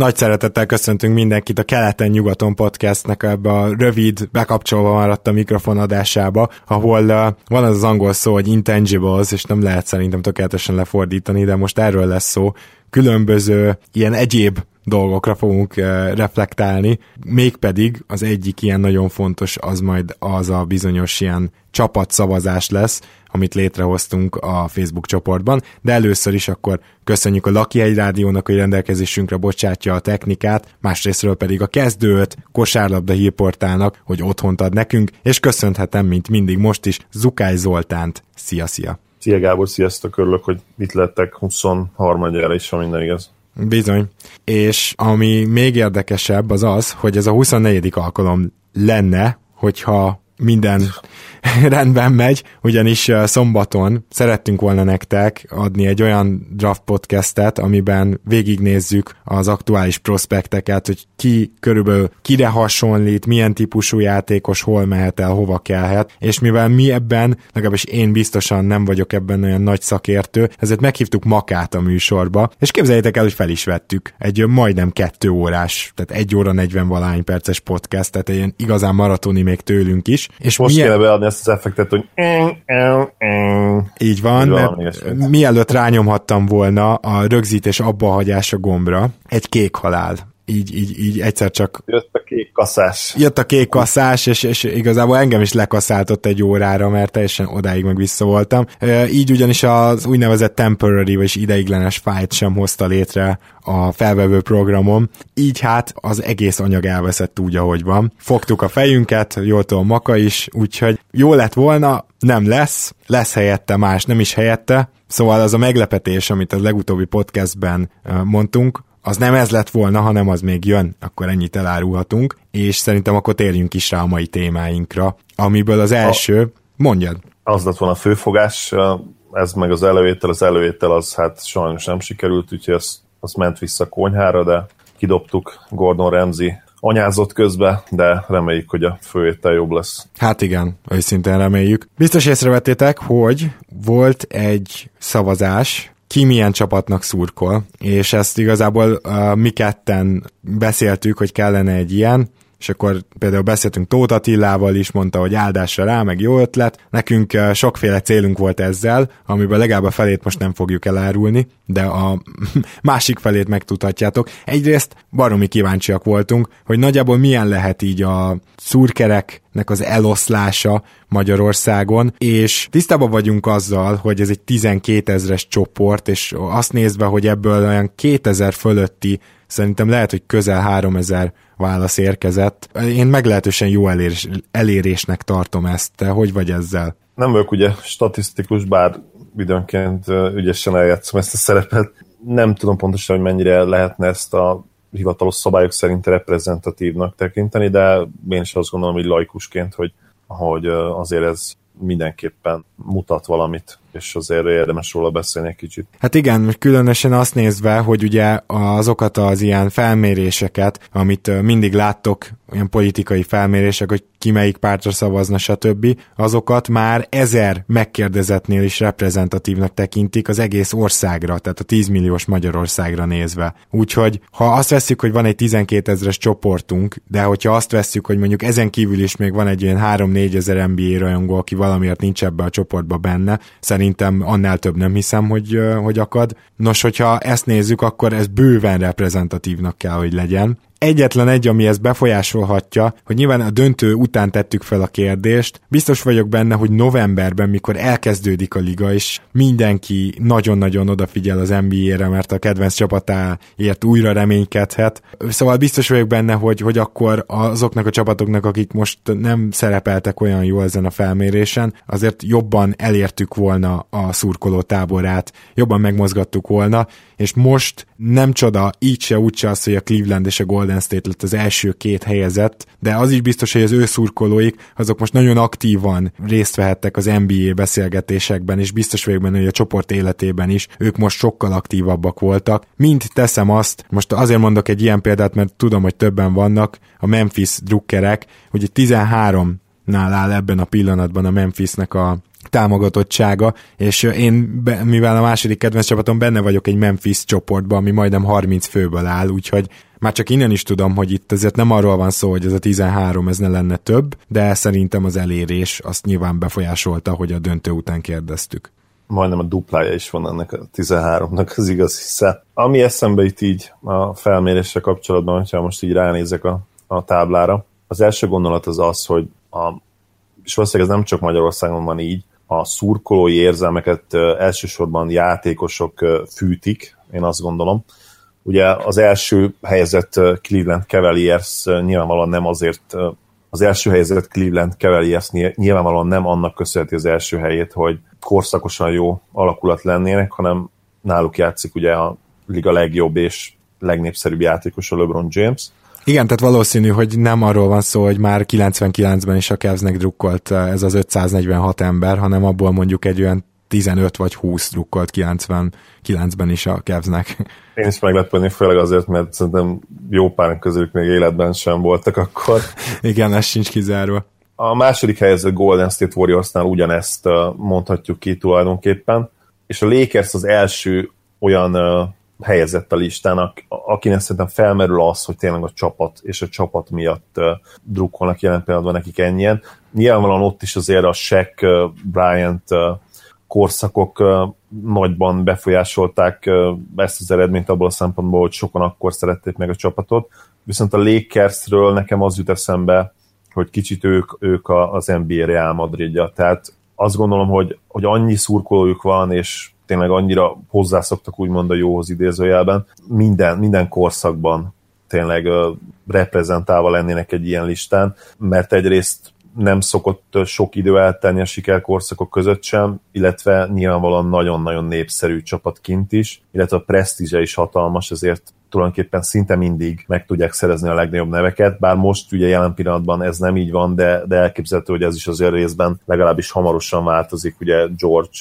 Nagy szeretettel köszöntünk mindenkit a Keleten-nyugaton podcastnek ebbe a rövid, bekapcsolva maradt a mikrofon adásába, ahol uh, van az az angol szó, hogy intangibles, és nem lehet szerintem tökéletesen lefordítani, de most erről lesz szó. Különböző ilyen egyéb dolgokra fogunk uh, reflektálni, mégpedig az egyik ilyen nagyon fontos az majd az a bizonyos ilyen csapatszavazás lesz, amit létrehoztunk a Facebook csoportban, de először is akkor köszönjük a Laki egy Rádiónak, hogy rendelkezésünkre bocsátja a technikát, másrésztről pedig a kezdőt kosárlabda hírportálnak, hogy otthont ad nekünk, és köszönhetem, mint mindig most is, Zukály Zoltánt. Szia, szia! Gábor, sziasztok, örülök, hogy itt lettek 23-jára is, ha minden igaz. Bizony. És ami még érdekesebb az az, hogy ez a 24. alkalom lenne, hogyha minden rendben megy, ugyanis szombaton szerettünk volna nektek adni egy olyan draft podcastet, amiben végignézzük az aktuális prospekteket, hogy ki körülbelül kire hasonlít, milyen típusú játékos hol mehet el, hova kellhet, és mivel mi ebben, legalábbis én biztosan nem vagyok ebben olyan nagy szakértő, ezért meghívtuk Makát a műsorba, és képzeljétek el, hogy fel is vettük egy majdnem kettő órás, tehát egy óra 40 valány perces podcast, tehát egy igazán maratoni még tőlünk is. És Most milyen... kéne beadni ezt az effektet, hogy így van, mert mielőtt rányomhattam volna a rögzítés abba hagyása gombra, egy kék halál így, így, így egyszer csak... Jött a kék kaszás. Jött a kék kaszás, és, és igazából engem is lekaszáltott egy órára, mert teljesen odáig meg vissza voltam. Így ugyanis az úgynevezett temporary, vagy ideiglenes fájt sem hozta létre a felvevő programom, így hát az egész anyag elveszett úgy, ahogy van. Fogtuk a fejünket, jól tudom, Maka is, úgyhogy jó lett volna, nem lesz, lesz helyette más, nem is helyette, Szóval az a meglepetés, amit a legutóbbi podcastben mondtunk, az nem ez lett volna, hanem az még jön, akkor ennyit elárulhatunk, és szerintem akkor térjünk is rá a mai témáinkra, amiből az első, a, mondjad. Az lett volna a főfogás, ez meg az előétel, az előétel az hát sajnos nem sikerült, úgyhogy az, az ment vissza a konyhára, de kidobtuk Gordon Ramsay anyázott közbe, de reméljük, hogy a főétel jobb lesz. Hát igen, őszintén reméljük. Biztos észrevettétek, hogy volt egy szavazás, ki milyen csapatnak szurkol, és ezt igazából uh, mi ketten beszéltük, hogy kellene egy ilyen, és akkor például beszéltünk Tóth Attilával is, mondta, hogy áldásra rá, meg jó ötlet. Nekünk sokféle célunk volt ezzel, amiből legalább a felét most nem fogjuk elárulni, de a másik felét megtudhatjátok. Egyrészt baromi kíváncsiak voltunk, hogy nagyjából milyen lehet így a szurkereknek az eloszlása Magyarországon, és tisztában vagyunk azzal, hogy ez egy 12 ezres csoport, és azt nézve, hogy ebből olyan 2000 fölötti szerintem lehet, hogy közel 3000 válasz érkezett. Én meglehetősen jó elérés, elérésnek tartom ezt. Te hogy vagy ezzel? Nem vagyok ugye statisztikus, bár időnként ügyesen eljátszom ezt a szerepet. Nem tudom pontosan, hogy mennyire lehetne ezt a hivatalos szabályok szerint reprezentatívnak tekinteni, de én is azt gondolom, hogy laikusként, hogy, hogy azért ez mindenképpen mutat valamit, és azért érdemes róla beszélni egy kicsit. Hát igen, különösen azt nézve, hogy ugye azokat az ilyen felméréseket, amit mindig láttok, olyan politikai felmérések, hogy ki melyik pártra szavazna, stb., azokat már ezer megkérdezetnél is reprezentatívnak tekintik az egész országra, tehát a 10 milliós Magyarországra nézve. Úgyhogy, ha azt vesszük, hogy van egy 12 ezeres csoportunk, de hogyha azt vesszük, hogy mondjuk ezen kívül is még van egy ilyen 3-4 ezer NBA rajongó, aki valamiért nincs ebbe a csoportba benne, szerintem annál több nem hiszem, hogy, hogy akad. Nos, hogyha ezt nézzük, akkor ez bőven reprezentatívnak kell, hogy legyen, egyetlen egy, ami ezt befolyásolhatja, hogy nyilván a döntő után tettük fel a kérdést. Biztos vagyok benne, hogy novemberben, mikor elkezdődik a liga, és mindenki nagyon-nagyon odafigyel az NBA-re, mert a kedvenc csapatáért újra reménykedhet. Szóval biztos vagyok benne, hogy, hogy akkor azoknak a csapatoknak, akik most nem szerepeltek olyan jól ezen a felmérésen, azért jobban elértük volna a szurkoló táborát, jobban megmozgattuk volna, és most nem csoda, így se úgy az, hogy a Cleveland és a Golden State lett az első két helyezett, de az is biztos, hogy az ő szurkolóik, azok most nagyon aktívan részt vehettek az NBA beszélgetésekben, és biztos vagyok benne, hogy a csoport életében is ők most sokkal aktívabbak voltak. Mint teszem azt, most azért mondok egy ilyen példát, mert tudom, hogy többen vannak, a Memphis drukkerek, ugye 13 nál áll ebben a pillanatban a Memphisnek a támogatottsága, és én, mivel a második kedvenc csapatom benne vagyok egy Memphis csoportban, ami majdnem 30 főből áll, úgyhogy már csak innen is tudom, hogy itt azért nem arról van szó, hogy ez a 13, ez ne lenne több, de szerintem az elérés azt nyilván befolyásolta, hogy a döntő után kérdeztük. Majdnem a duplája is van ennek a 13-nak az igaz hisze. Ami eszembe itt így a felmérésre kapcsolatban, hogyha most így ránézek a, a táblára, az első gondolat az az, hogy a, és valószínűleg ez nem csak Magyarországon van így, a szurkolói érzelmeket elsősorban játékosok fűtik, én azt gondolom. Ugye az első helyzet Cleveland Cavaliers nyilvánvalóan nem azért az első helyzet Cleveland Cavaliers nyilvánvalóan nem annak köszönheti az első helyét, hogy korszakosan jó alakulat lennének, hanem náluk játszik ugye a liga legjobb és legnépszerűbb játékos a LeBron James. Igen, tehát valószínű, hogy nem arról van szó, hogy már 99-ben is a Cavsnek drukkolt ez az 546 ember, hanem abból mondjuk egy olyan 15 vagy 20 drukkolt 99-ben is a Cavsnek. Én is meglepődni, főleg azért, mert szerintem jó pár közülük még életben sem voltak akkor. Igen, ez sincs kizárva. A második helyezett Golden State Warriorsnál ugyanezt mondhatjuk ki tulajdonképpen, és a Lakers az első olyan helyezett a listának, akinek szerintem felmerül az, hogy tényleg a csapat és a csapat miatt uh, drukkolnak jelen pillanatban nekik ennyien. Nyilvánvalóan ott is azért a Shaq, uh, Bryant uh, korszakok nagyban befolyásolták ezt az eredményt abból a szempontból, hogy sokan akkor szerették meg a csapatot, viszont a Lakersről nekem az jut eszembe, hogy kicsit ők, ők az NBA Real Madridja, tehát azt gondolom, hogy, hogy annyi szurkolójuk van, és tényleg annyira hozzászoktak úgymond a jóhoz idézőjelben, minden, minden korszakban tényleg reprezentálva lennének egy ilyen listán, mert egyrészt nem szokott sok idő eltenni a sikerkorszakok között sem, illetve nyilvánvalóan nagyon-nagyon népszerű csapat kint is, illetve a presztízse is hatalmas, ezért tulajdonképpen szinte mindig meg tudják szerezni a legnagyobb neveket, bár most ugye jelen pillanatban ez nem így van, de, de elképzelhető, hogy ez is azért részben legalábbis hamarosan változik, ugye George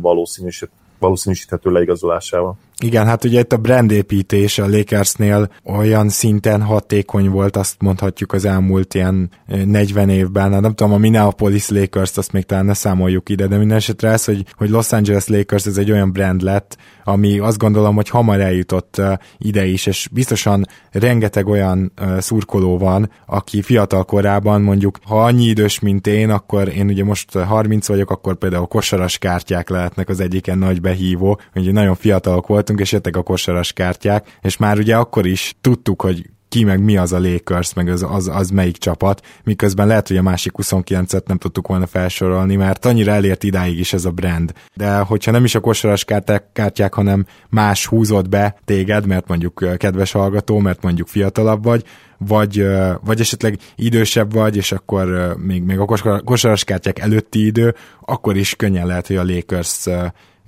valószínűsít, valószínűsíthető leigazolásával. Igen, hát ugye itt a brandépítés a Lakersnél olyan szinten hatékony volt, azt mondhatjuk az elmúlt ilyen 40 évben. Hát nem tudom, a Minneapolis Lakers, azt még talán ne számoljuk ide, de minden esetre ez, hogy, hogy Los Angeles Lakers ez egy olyan brand lett, ami azt gondolom, hogy hamar eljutott ide is, és biztosan rengeteg olyan szurkoló van, aki fiatal korában mondjuk, ha annyi idős, mint én, akkor én ugye most 30 vagyok, akkor például kosaras kártyák lehetnek az egyiken nagy behívó, ugye nagyon fiatalok volt, voltunk, és jöttek a kosaras kártyák, és már ugye akkor is tudtuk, hogy ki meg mi az a Lakers, meg az, az, az melyik csapat, miközben lehet, hogy a másik 29-et nem tudtuk volna felsorolni, mert annyira elért idáig is ez a brand. De hogyha nem is a kosaras kártyák, kártyák hanem más húzott be téged, mert mondjuk kedves hallgató, mert mondjuk fiatalabb vagy, vagy, vagy esetleg idősebb vagy, és akkor még, még a kosaras kártyák előtti idő, akkor is könnyen lehet, hogy a Lakers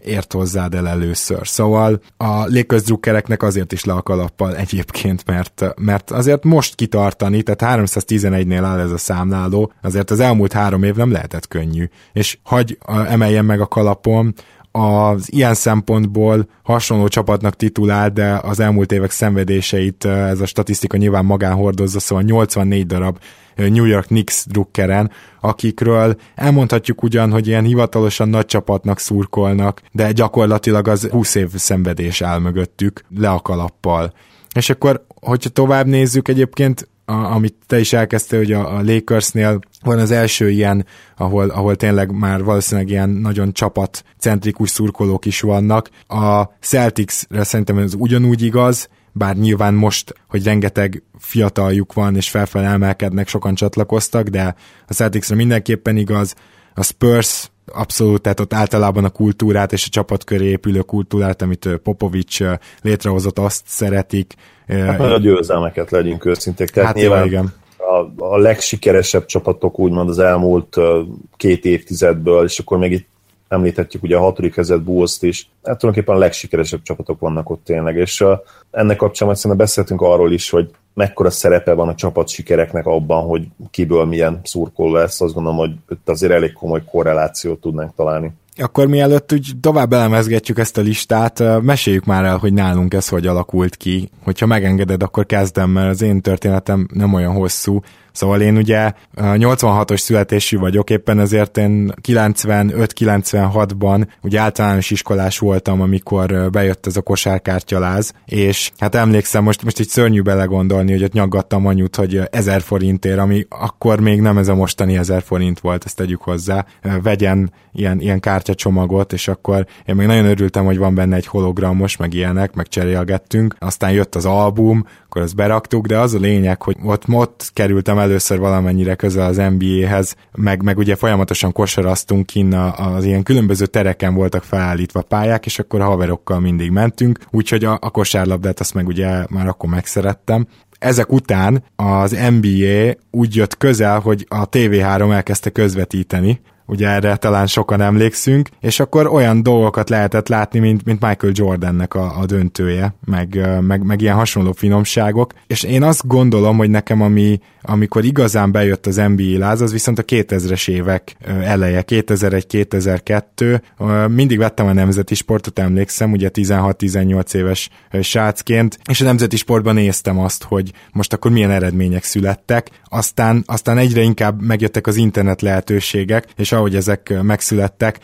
ért hozzád el először. Szóval a légközdrukkereknek azért is le a kalappal egyébként, mert, mert azért most kitartani, tehát 311-nél áll ez a számláló, azért az elmúlt három év nem lehetett könnyű. És hagy emeljem meg a kalapom, az ilyen szempontból hasonló csapatnak titulál, de az elmúlt évek szenvedéseit ez a statisztika nyilván magán hordozza, szóval 84 darab New York Knicks drukkeren, akikről elmondhatjuk ugyan, hogy ilyen hivatalosan nagy csapatnak szurkolnak, de gyakorlatilag az 20 év szenvedés áll mögöttük, le a kalappal. És akkor, hogyha tovább nézzük egyébként, a, amit te is elkezdtél, hogy a, a Lakersnél van az első ilyen, ahol, ahol tényleg már valószínűleg ilyen nagyon csapatcentrikus szurkolók is vannak. A Celticsre szerintem ez ugyanúgy igaz, bár nyilván most, hogy rengeteg fiataljuk van, és felfelé emelkednek, sokan csatlakoztak, de a Celticsre mindenképpen igaz, a Spurs abszolút, tehát ott általában a kultúrát és a csapat köré épülő kultúrát, amit Popovics létrehozott, azt szeretik. Hát, a győzelmeket legyünk őszinték. Tehát hát nyilván igen. A, a legsikeresebb csapatok úgymond az elmúlt két évtizedből, és akkor még itt említhetjük ugye a hatodik kezet bulls is, hát tulajdonképpen a legsikeresebb csapatok vannak ott tényleg, és ennek kapcsán szerintem beszéltünk arról is, hogy mekkora szerepe van a csapat sikereknek abban, hogy kiből milyen szurkoló lesz, azt gondolom, hogy itt azért elég komoly korrelációt tudnánk találni. Akkor mielőtt úgy tovább elemezgetjük ezt a listát, meséljük már el, hogy nálunk ez hogy alakult ki. Hogyha megengeded, akkor kezdem, mert az én történetem nem olyan hosszú. Szóval én ugye 86-os születésű vagyok, éppen ezért én 95-96-ban ugye általános iskolás voltam, amikor bejött ez a kosárkártyaláz, és hát emlékszem, most, most egy szörnyű belegondolni, hogy ott nyaggattam anyut, hogy 1000 forintért, ami akkor még nem ez a mostani 1000 forint volt, ezt tegyük hozzá, vegyen ilyen, ilyen kártyacsomagot, és akkor én még nagyon örültem, hogy van benne egy hologramos, meg ilyenek, meg cserélgettünk, aztán jött az album, akkor ezt beraktuk, de az a lényeg, hogy ott, ott kerültem először valamennyire közel az NBA-hez, meg, meg ugye folyamatosan kosaraztunk kinn az ilyen különböző tereken voltak felállítva pályák, és akkor a haverokkal mindig mentünk, úgyhogy a, a kosárlabdát azt meg ugye már akkor megszerettem, ezek után az NBA úgy jött közel, hogy a TV3 elkezdte közvetíteni, ugye erre talán sokan emlékszünk, és akkor olyan dolgokat lehetett látni, mint, mint Michael Jordannek a, a döntője, meg, meg, meg ilyen hasonló finomságok, és én azt gondolom, hogy nekem ami, amikor igazán bejött az NBA láz, az viszont a 2000-es évek eleje, 2001-2002, mindig vettem a nemzeti sportot, emlékszem, ugye 16-18 éves srácként, és a nemzeti sportban néztem azt, hogy most akkor milyen eredmények születtek, aztán, aztán egyre inkább megjöttek az internet lehetőségek, és ahogy ezek megszülettek,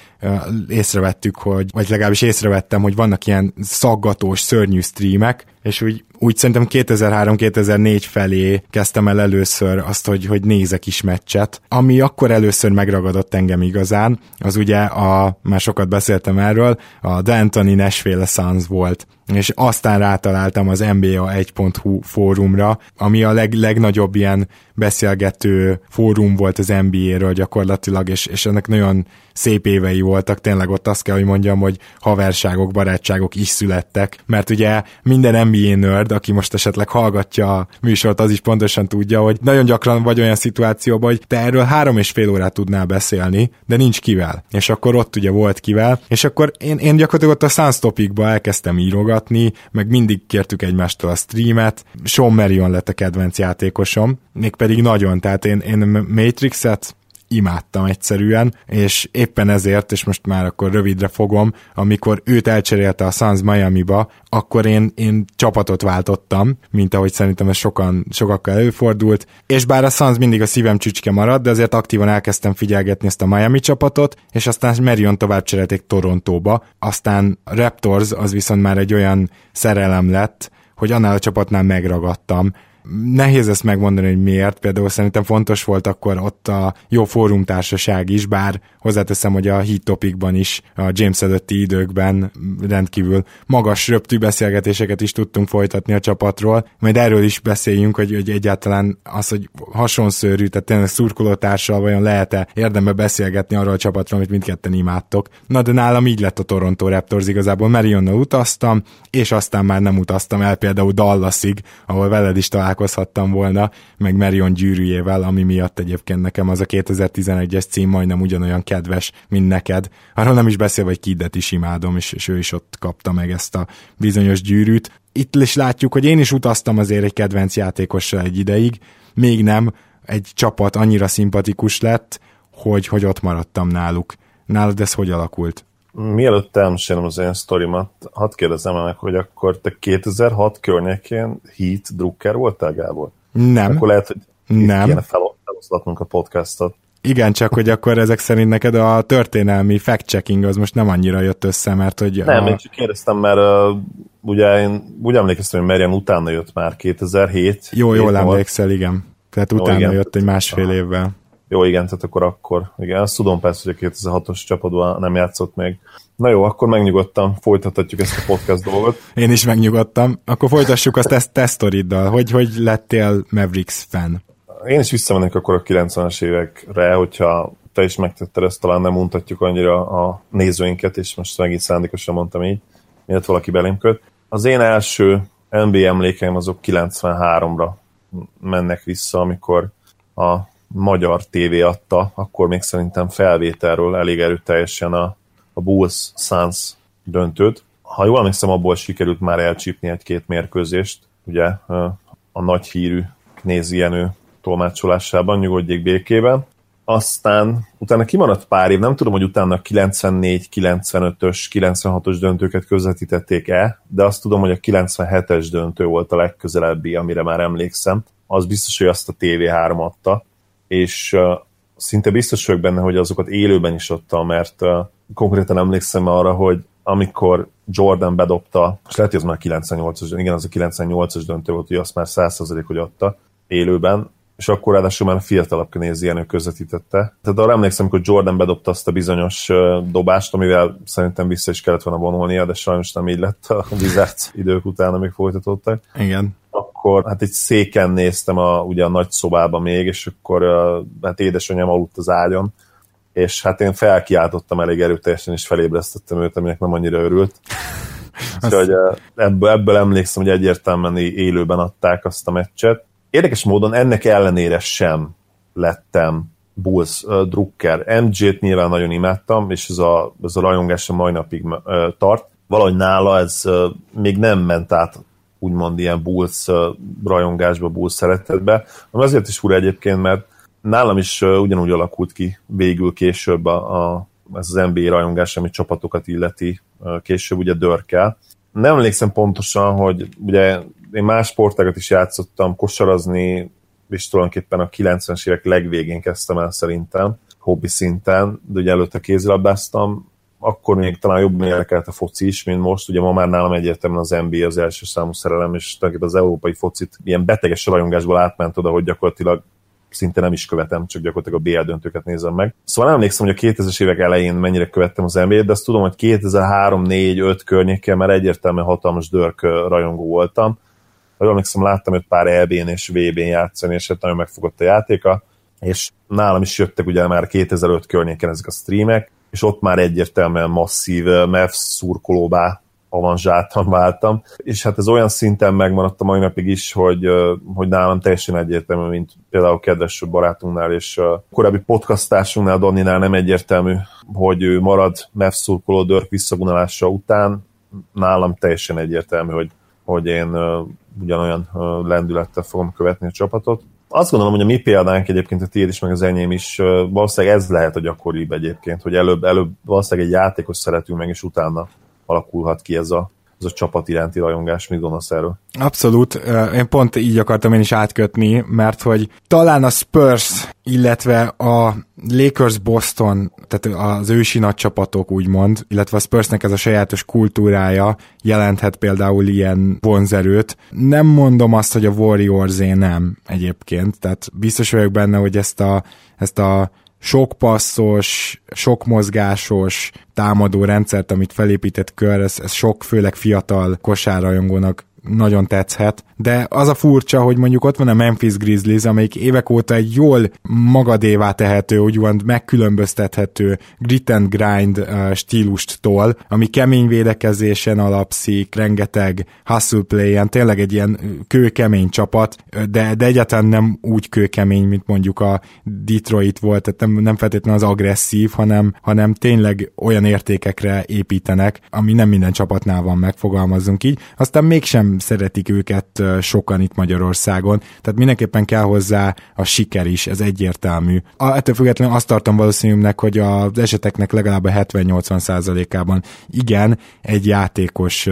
észrevettük, hogy, vagy legalábbis észrevettem, hogy vannak ilyen szaggatós, szörnyű streamek, és úgy, úgy szerintem 2003-2004 felé kezdtem el először azt, hogy, hogy nézek is meccset. Ami akkor először megragadott engem igazán, az ugye a, már sokat beszéltem erről, a D'Antoni Nashville Suns volt és aztán rátaláltam az NBA 1.hu fórumra, ami a leg, legnagyobb ilyen beszélgető fórum volt az NBA-ről gyakorlatilag, és, és ennek nagyon szép évei voltak, tényleg ott azt kell, hogy mondjam, hogy haverságok, barátságok is születtek, mert ugye minden NBA nerd, aki most esetleg hallgatja a műsort, az is pontosan tudja, hogy nagyon gyakran vagy olyan szituációban, hogy te erről három és fél órát tudnál beszélni, de nincs kivel. És akkor ott ugye volt kivel, és akkor én, én gyakorlatilag ott a Topicba elkezdtem írogatni, meg mindig kértük egymástól a streamet. Sean Marion lett a kedvenc játékosom, mégpedig nagyon, tehát én, én Matrixet imádtam egyszerűen, és éppen ezért, és most már akkor rövidre fogom, amikor őt elcserélte a Suns Miami-ba, akkor én, én csapatot váltottam, mint ahogy szerintem ez sokan, sokakkal előfordult, és bár a Suns mindig a szívem csücske maradt, de azért aktívan elkezdtem figyelgetni ezt a Miami csapatot, és aztán Marion tovább cserélték Torontóba, aztán Raptors az viszont már egy olyan szerelem lett, hogy annál a csapatnál megragadtam, nehéz ezt megmondani, hogy miért. Például szerintem fontos volt akkor ott a jó fórumtársaság is, bár hozzáteszem, hogy a Heat Topicban is a James előtti időkben rendkívül magas röptű beszélgetéseket is tudtunk folytatni a csapatról. Majd erről is beszéljünk, hogy, hogy egyáltalán az, hogy hasonszörű, tehát tényleg szurkolótársal vajon lehet-e érdembe beszélgetni arról a csapatról, amit mindketten imádtok. Na de nálam így lett a Toronto Raptors igazából, Marionnal utaztam, és aztán már nem utaztam el például Dallasig, ahol veled is találkoztam találkozhattam volna, meg Marion gyűrűjével, ami miatt egyébként nekem az a 2011-es cím majdnem ugyanolyan kedves, mint neked. Arról nem is beszél, hogy Kiddet is imádom, és, és ő is ott kapta meg ezt a bizonyos gyűrűt. Itt is látjuk, hogy én is utaztam azért egy kedvenc játékossal egy ideig, még nem egy csapat annyira szimpatikus lett, hogy, hogy ott maradtam náluk. Nálad ez hogy alakult? Mielőtt elmesélem az én sztorimat, hadd kérdezem meg, hogy akkor te 2006 környékén Heat Drucker voltál, Gábor? Nem. Akkor lehet, hogy nem. kéne feloszlatnunk a podcastot. Igen, csak hogy akkor ezek szerint neked a történelmi fact-checking az most nem annyira jött össze, mert hogy... Nem, a... én csak kérdeztem, mert uh, ugye én úgy emlékeztem, hogy Merian utána jött már 2007. Jó, jól emlékszel, igen. Tehát utána jó, igen. jött egy másfél évvel. Jó, igen, tehát akkor akkor, igen, azt tudom persze, hogy a 2006-os csapatban nem játszott még. Na jó, akkor megnyugodtam, folytathatjuk ezt a podcast dolgot. Én is megnyugodtam. Akkor folytassuk azt ezt tesztoriddal. Hogy, hogy lettél Mavericks fan? Én is visszamennék akkor a 90-es évekre, hogyha te is megtetted ezt, talán nem mutatjuk annyira a nézőinket, és most megint szándékosan mondtam így, miért valaki belém köt. Az én első NBA emlékeim azok 93-ra mennek vissza, amikor a magyar tévé adta, akkor még szerintem felvételről elég erőteljesen a, a Bulls Suns döntőt. Ha jól emlékszem, abból sikerült már elcsípni egy-két mérkőzést, ugye a nagy hírű Knézi Jenő tolmácsolásában, nyugodjék békében. Aztán utána kimaradt pár év, nem tudom, hogy utána 94, 95-ös, 96-os döntőket közvetítették-e, de azt tudom, hogy a 97-es döntő volt a legközelebbi, amire már emlékszem. Az biztos, hogy azt a TV3 adta, és szinte biztos vagyok benne, hogy azokat élőben is adta, mert konkrétan emlékszem arra, hogy amikor Jordan bedobta, és lehet, hogy az már 98-as, igen, az a 98-as döntő volt, hogy azt már 100% hogy adta élőben, és akkor ráadásul már fiatalabb Knézienő közvetítette. Tehát arra emlékszem, amikor Jordan bedobta azt a bizonyos dobást, amivel szerintem vissza is kellett volna vonulnia, de sajnos nem így lett a Wizards idők után, amik folytatottak. Igen. Akkor hát egy széken néztem a, ugye a nagy szobába még, és akkor hát édesanyám aludt az ágyon, és hát én felkiáltottam elég erőteljesen, és felébresztettem őt, aminek nem annyira örült. Úgyhogy ebből, ebből emlékszem, hogy egyértelműen élőben adták azt a meccset Érdekes módon ennek ellenére sem lettem Bulls uh, drukker. MJ-t nyilván nagyon imádtam, és ez a, ez a rajongás a mai napig uh, tart. Valahogy nála ez uh, még nem ment át úgymond ilyen Bulls rajongásba, Bulls szeretetbe, ami azért is fura egyébként, mert nálam is ugyanúgy alakult ki végül később a, a, ez az NBA rajongás, ami csapatokat illeti később ugye dörkel. Nem emlékszem pontosan, hogy ugye én más sportágat is játszottam, kosarazni, és tulajdonképpen a 90-es évek legvégén kezdtem el szerintem, hobbi szinten, de ugye előtte kézilabdáztam, akkor még talán jobb érdekelt a foci is, mint most. Ugye ma már nálam egyértelműen az NBA az első számú szerelem, és tulajdonképpen az európai focit ilyen beteges rajongásból átment oda, hogy gyakorlatilag szinte nem is követem, csak gyakorlatilag a BL döntőket nézem meg. Szóval nem emlékszem, hogy a 2000-es évek elején mennyire követtem az NBA-t, de azt tudom, hogy 2003, 4, 5 környékén már egyértelműen hatalmas dörk rajongó voltam ha jól emlékszem, láttam őt pár EB-n és VB-n játszani, és hát nagyon megfogott a játéka, és nálam is jöttek ugye már 2005 környéken ezek a streamek, és ott már egyértelműen masszív MEF szurkolóbá avanzsáltam, váltam, és hát ez olyan szinten megmaradt a mai napig is, hogy, hogy nálam teljesen egyértelmű, mint például kedves barátunknál és korábbi podcastásunknál, Donninál nem egyértelmű, hogy ő marad MEF szurkoló Dörk visszavonulása után, nálam teljesen egyértelmű, hogy, hogy én ugyanolyan lendülettel fogom követni a csapatot. Azt gondolom, hogy a mi példánk egyébként a tiéd is, meg az enyém is, valószínűleg ez lehet a gyakoribb egyébként, hogy előbb, előbb valószínűleg egy játékos szeretünk meg, és utána alakulhat ki ez a, ez a csapat iránti rajongás, mit gondolsz erről? Abszolút, én pont így akartam én is átkötni, mert hogy talán a Spurs, illetve a Lakers Boston, tehát az ősi nagy csapatok úgymond, illetve a Spursnek ez a sajátos kultúrája jelenthet például ilyen vonzerőt. Nem mondom azt, hogy a warriors nem egyébként, tehát biztos vagyok benne, hogy ezt a, ezt a sok passzos, sok mozgásos támadó rendszert, amit felépített kör, ez, ez sok, főleg fiatal kosárrajongónak nagyon tetszhet, de az a furcsa, hogy mondjuk ott van a Memphis Grizzlies, amelyik évek óta egy jól magadévá tehető, úgymond megkülönböztethető grit and grind stílust tol, ami kemény védekezésen alapszik, rengeteg hustle play-en, tényleg egy ilyen kőkemény csapat, de, de egyáltalán nem úgy kőkemény, mint mondjuk a Detroit volt, tehát nem, nem feltétlenül az agresszív, hanem, hanem tényleg olyan értékekre építenek, ami nem minden csapatnál van, megfogalmazzunk így. Aztán mégsem szeretik őket sokan itt Magyarországon, tehát mindenképpen kell hozzá a siker is, ez egyértelmű. A, ettől függetlenül azt tartom valószínűnek, hogy az eseteknek legalább a 70-80 százalékában igen, egy játékos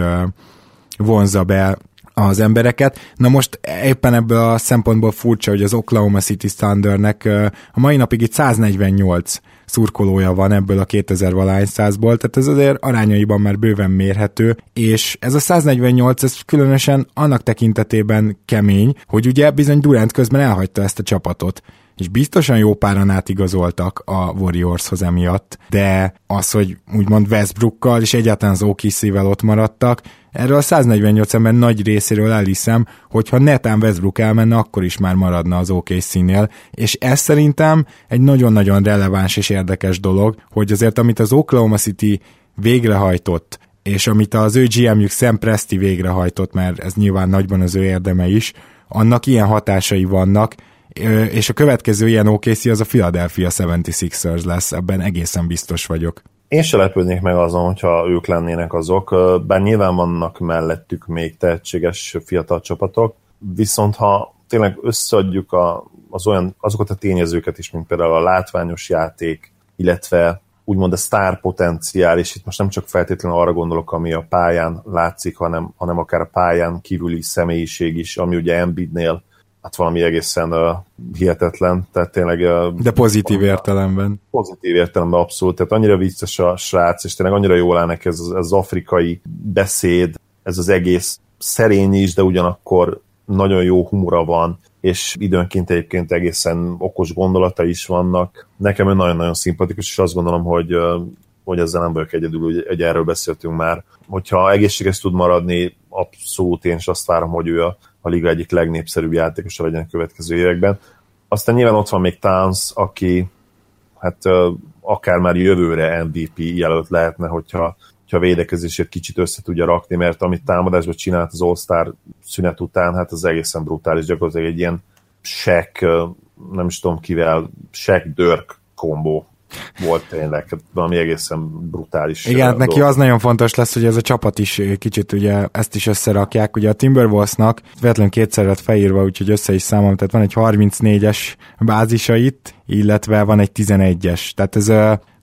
vonza be az embereket. Na most éppen ebből a szempontból furcsa, hogy az Oklahoma City Thundernek a mai napig itt 148 szurkolója van ebből a 2000 valány százból, tehát ez azért arányaiban már bőven mérhető, és ez a 148, ez különösen annak tekintetében kemény, hogy ugye bizony Durant közben elhagyta ezt a csapatot és biztosan jó páran átigazoltak a Warriorshoz emiatt, de az, hogy úgymond Westbrookkal és egyáltalán az OKC-vel ott maradtak, erről a 148 ember nagy részéről elhiszem, hogyha netán Westbrook elmenne, akkor is már maradna az OKC-nél, és ez szerintem egy nagyon-nagyon releváns és érdekes dolog, hogy azért amit az Oklahoma City végrehajtott, és amit az ő GM-jük Sam Presti végrehajtott, mert ez nyilván nagyban az ő érdeme is, annak ilyen hatásai vannak, és a következő ilyen OKC az a Philadelphia 76ers lesz, ebben egészen biztos vagyok. Én se lepődnék meg azon, hogyha ők lennének azok, bár nyilván vannak mellettük még tehetséges fiatal csapatok, viszont ha tényleg összeadjuk a, az olyan, azokat a tényezőket is, mint például a látványos játék, illetve úgymond a sztár potenciál, és itt most nem csak feltétlenül arra gondolok, ami a pályán látszik, hanem, hanem akár a pályán kívüli személyiség is, ami ugye Embiidnél hát valami egészen uh, hihetetlen, tehát tényleg... Uh, De pozitív értelemben. Pozitív értelemben abszolút, tehát annyira vicces a srác, és tényleg annyira jól áll neki ez, ez az afrikai beszéd, ez az egész szerény is, de ugyanakkor nagyon jó humora van, és időnként egyébként egészen okos gondolata is vannak. Nekem ő nagyon-nagyon szimpatikus, és azt gondolom, hogy, hogy ezzel nem vagyok egyedül, hogy erről beszéltünk már. Hogyha egészséges tud maradni, abszolút én is azt várom, hogy ő a, a liga egyik legnépszerűbb játékosa legyen a következő években. Aztán nyilván ott van még Towns, aki hát akár már jövőre MVP jelölt lehetne, hogyha hogyha a védekezését kicsit össze tudja rakni, mert amit támadásban csinált az All-Star szünet után, hát az egészen brutális, gyakorlatilag egy ilyen sek, nem is tudom kivel, sek dörk kombó volt tényleg, hát valami egészen brutális. Igen, hát neki az nagyon fontos lesz, hogy ez a csapat is kicsit ugye ezt is összerakják. Ugye a Timberwolvesnak véletlenül kétszer lett felírva, úgyhogy össze is számom, tehát van egy 34-es bázisa itt, illetve van egy 11-es. Tehát ez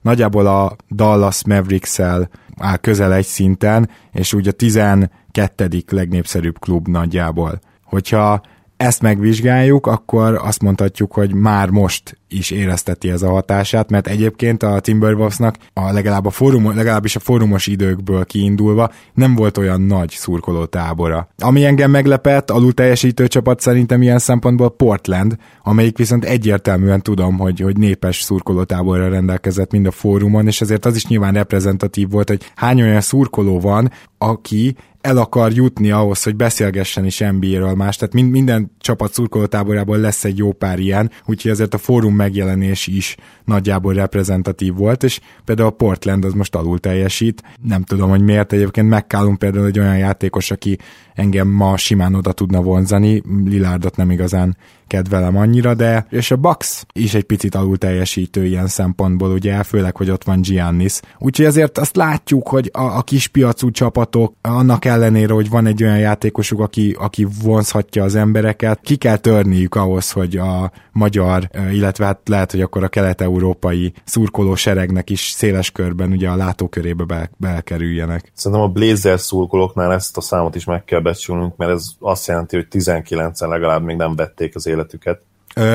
nagyjából a Dallas Mavericks-el áll közel egy szinten, és úgy a 12. legnépszerűbb klub nagyjából. Hogyha ezt megvizsgáljuk, akkor azt mondhatjuk, hogy már most is érezteti ez a hatását, mert egyébként a Timberwolvesnak a legalább a fórum, legalábbis a fórumos időkből kiindulva nem volt olyan nagy szurkoló tábora. Ami engem meglepett, alul teljesítő csapat szerintem ilyen szempontból Portland, amelyik viszont egyértelműen tudom, hogy, hogy népes szurkoló táborra rendelkezett mind a fórumon, és ezért az is nyilván reprezentatív volt, hogy hány olyan szurkoló van, aki el akar jutni ahhoz, hogy beszélgessen is NBA-ről más, tehát minden csapat szurkolótáborából lesz egy jó pár ilyen, úgyhogy ezért a fórum megjelenés is nagyjából reprezentatív volt, és például a Portland az most alul teljesít. Nem tudom, hogy miért. Egyébként McCallum például egy olyan játékos, aki engem ma simán oda tudna vonzani, Lilárdot nem igazán kedvelem annyira, de és a Bucks is egy picit alul teljesítő ilyen szempontból, ugye, főleg, hogy ott van Giannis. Úgyhogy azért azt látjuk, hogy a, a kispiacú csapatok annak ellenére, hogy van egy olyan játékosuk, aki, aki vonzhatja az embereket, ki kell törniük ahhoz, hogy a magyar, illetve hát lehet, hogy akkor a kelet-európai szurkoló seregnek is széles körben ugye a látókörébe be, belkerüljenek. Szerintem a Blazer szurkolóknál ezt a számot is meg kell becsülnünk, mert ez azt jelenti, hogy 19-en legalább még nem vették az életüket.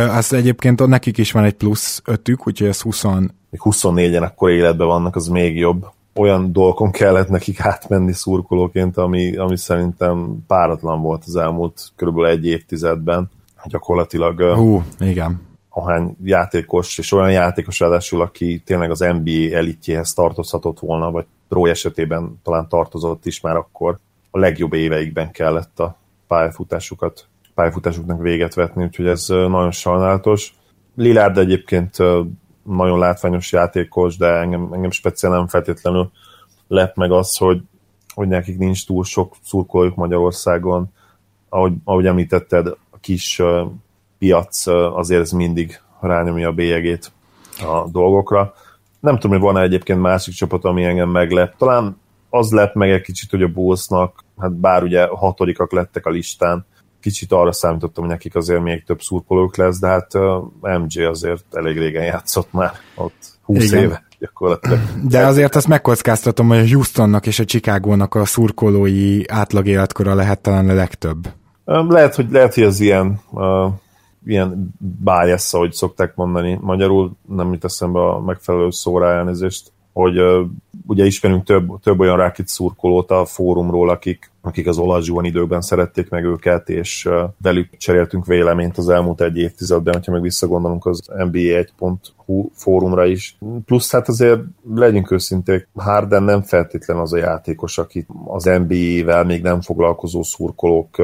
Azt egyébként nekik is van egy plusz ötük, úgyhogy ez 20... Még 24-en akkor életben vannak, az még jobb. Olyan dolgokon kellett nekik átmenni szurkolóként, ami, ami szerintem páratlan volt az elmúlt körülbelül egy évtizedben. Gyakorlatilag Hú, igen. ahány játékos, és olyan játékos ráadásul, aki tényleg az NBA elitjéhez tartozhatott volna, vagy Pro esetében talán tartozott is már akkor, a legjobb éveikben kellett a pályafutásukat, pályafutásuknak véget vetni, úgyhogy ez nagyon sajnálatos. Lilárd egyébként nagyon látványos játékos, de engem, engem speciál nem feltétlenül lep meg az, hogy, hogy nekik nincs túl sok szurkolójuk Magyarországon. Ahogy, ahogy említetted, a kis piac azért ez mindig rányomja a bélyegét a dolgokra. Nem tudom, hogy van-e egyébként másik csapat, ami engem meglep. Talán az lett meg egy kicsit, hogy a Bullsnak, hát bár ugye hatodikak lettek a listán, kicsit arra számítottam, hogy nekik azért még több szurkolók lesz, de hát MJ azért elég régen játszott már ott 20 Igen. éve gyakorlatilag. De azért azt megkockáztatom, hogy a Houstonnak és a Chicagónak a szurkolói átlag életkora lehet talán a legtöbb. Lehet, hogy, lehet, hogy ez ilyen uh, ilyen bias, ahogy szokták mondani magyarul, nem jut eszembe a megfelelő szóra elnézést, hogy ugye ismerünk több, több olyan rákit szurkolót a fórumról, akik, akik az olajzsúan időkben szerették meg őket, és velük cseréltünk véleményt az elmúlt egy évtizedben, hogyha meg visszagondolunk az NBA1.hu fórumra is. Plusz hát azért legyünk őszinték, Harden nem feltétlen az a játékos, akit az NBA-vel még nem foglalkozó szurkolók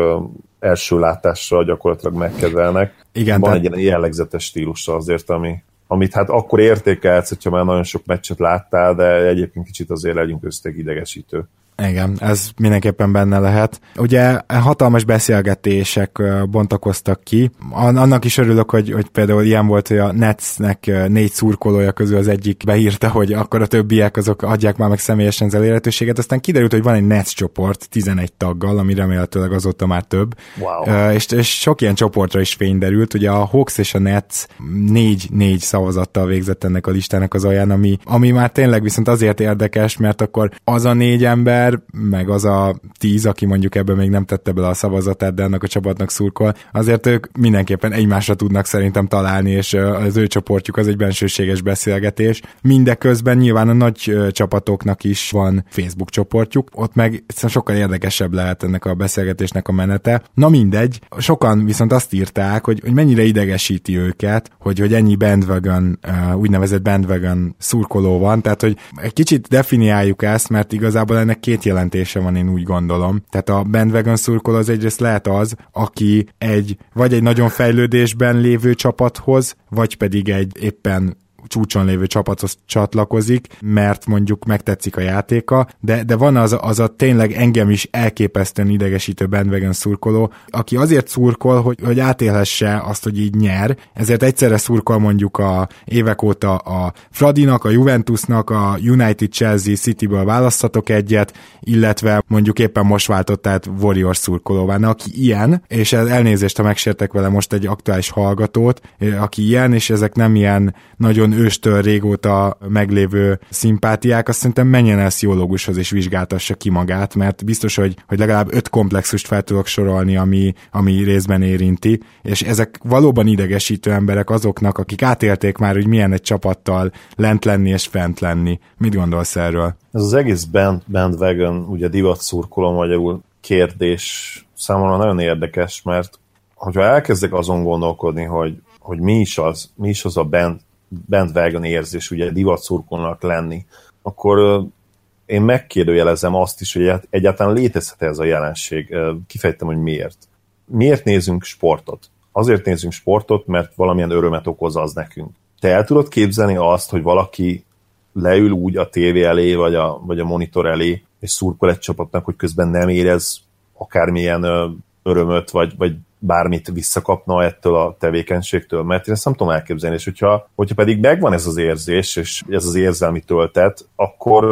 első látásra gyakorlatilag megkedvelnek. Igen, Van tehát... egy ilyen jellegzetes stílusa azért, ami, amit hát akkor értékelsz, hogyha már nagyon sok meccset láttál, de egyébként kicsit azért legyünk köztek idegesítő. Igen, ez mindenképpen benne lehet. Ugye hatalmas beszélgetések bontakoztak ki. Annak is örülök, hogy, hogy például ilyen volt, hogy a Netsnek négy szurkolója közül az egyik beírta, hogy akkor a többiek azok adják már meg személyesen az elérhetőséget. Aztán kiderült, hogy van egy Nets csoport 11 taggal, ami remélhetőleg azóta már több. Wow. És, és sok ilyen csoportra is fény derült. Ugye a Hawks és a Nets négy-négy szavazattal végzett ennek a listának az alján, ami, ami már tényleg viszont azért érdekes, mert akkor az a négy ember ember, meg az a tíz, aki mondjuk ebben még nem tette bele a szavazatát, de annak a csapatnak szurkol, azért ők mindenképpen egymásra tudnak szerintem találni, és az ő csoportjuk az egy bensőséges beszélgetés. Mindeközben nyilván a nagy csapatoknak is van Facebook csoportjuk, ott meg sokkal érdekesebb lehet ennek a beszélgetésnek a menete. Na mindegy, sokan viszont azt írták, hogy, hogy mennyire idegesíti őket, hogy, hogy ennyi bandwagon, úgynevezett bandwagon szurkoló van, tehát hogy egy kicsit definiáljuk ezt, mert igazából ennek két két jelentése van, én úgy gondolom. Tehát a bandwagon szurkoló az egyrészt lehet az, aki egy, vagy egy nagyon fejlődésben lévő csapathoz, vagy pedig egy éppen csúcson lévő csapathoz csatlakozik, mert mondjuk megtetszik a játéka, de, de van az, az a tényleg engem is elképesztően idegesítő bandwagon szurkoló, aki azért szurkol, hogy, hogy átélhesse azt, hogy így nyer, ezért egyszerre szurkol mondjuk a évek óta a Fradinak, a Juventusnak, a United Chelsea Cityből választhatok egyet, illetve mondjuk éppen most váltott át Warriors szurkolóvá, aki ilyen, és elnézést, ha megsértek vele most egy aktuális hallgatót, aki ilyen, és ezek nem ilyen nagyon őstől régóta meglévő szimpátiák, azt szerintem menjen el sziológushoz és vizsgáltassa ki magát, mert biztos, hogy, hogy legalább öt komplexust fel tudok sorolni, ami, ami részben érinti, és ezek valóban idegesítő emberek azoknak, akik átélték már, hogy milyen egy csapattal lent lenni és fent lenni. Mit gondolsz erről? Ez az egész band, bandwagon, ugye divat szurkoló magyarul kérdés számomra nagyon érdekes, mert hogyha elkezdek azon gondolkodni, hogy, hogy mi is az, mi is az a band, bandwagon érzés, ugye divatszurkolnak lenni, akkor én megkérdőjelezem azt is, hogy egyáltalán létezhet ez a jelenség. Kifejtem, hogy miért. Miért nézünk sportot? Azért nézünk sportot, mert valamilyen örömet okoz az nekünk. Te el tudod képzelni azt, hogy valaki leül úgy a tévé elé, vagy a, vagy a monitor elé, és szurkol egy csapatnak, hogy közben nem érez akármilyen örömöt, vagy, vagy bármit visszakapna ettől a tevékenységtől, mert én ezt nem tudom elképzelni, és hogyha, hogyha pedig megvan ez az érzés, és ez az érzelmi töltet, akkor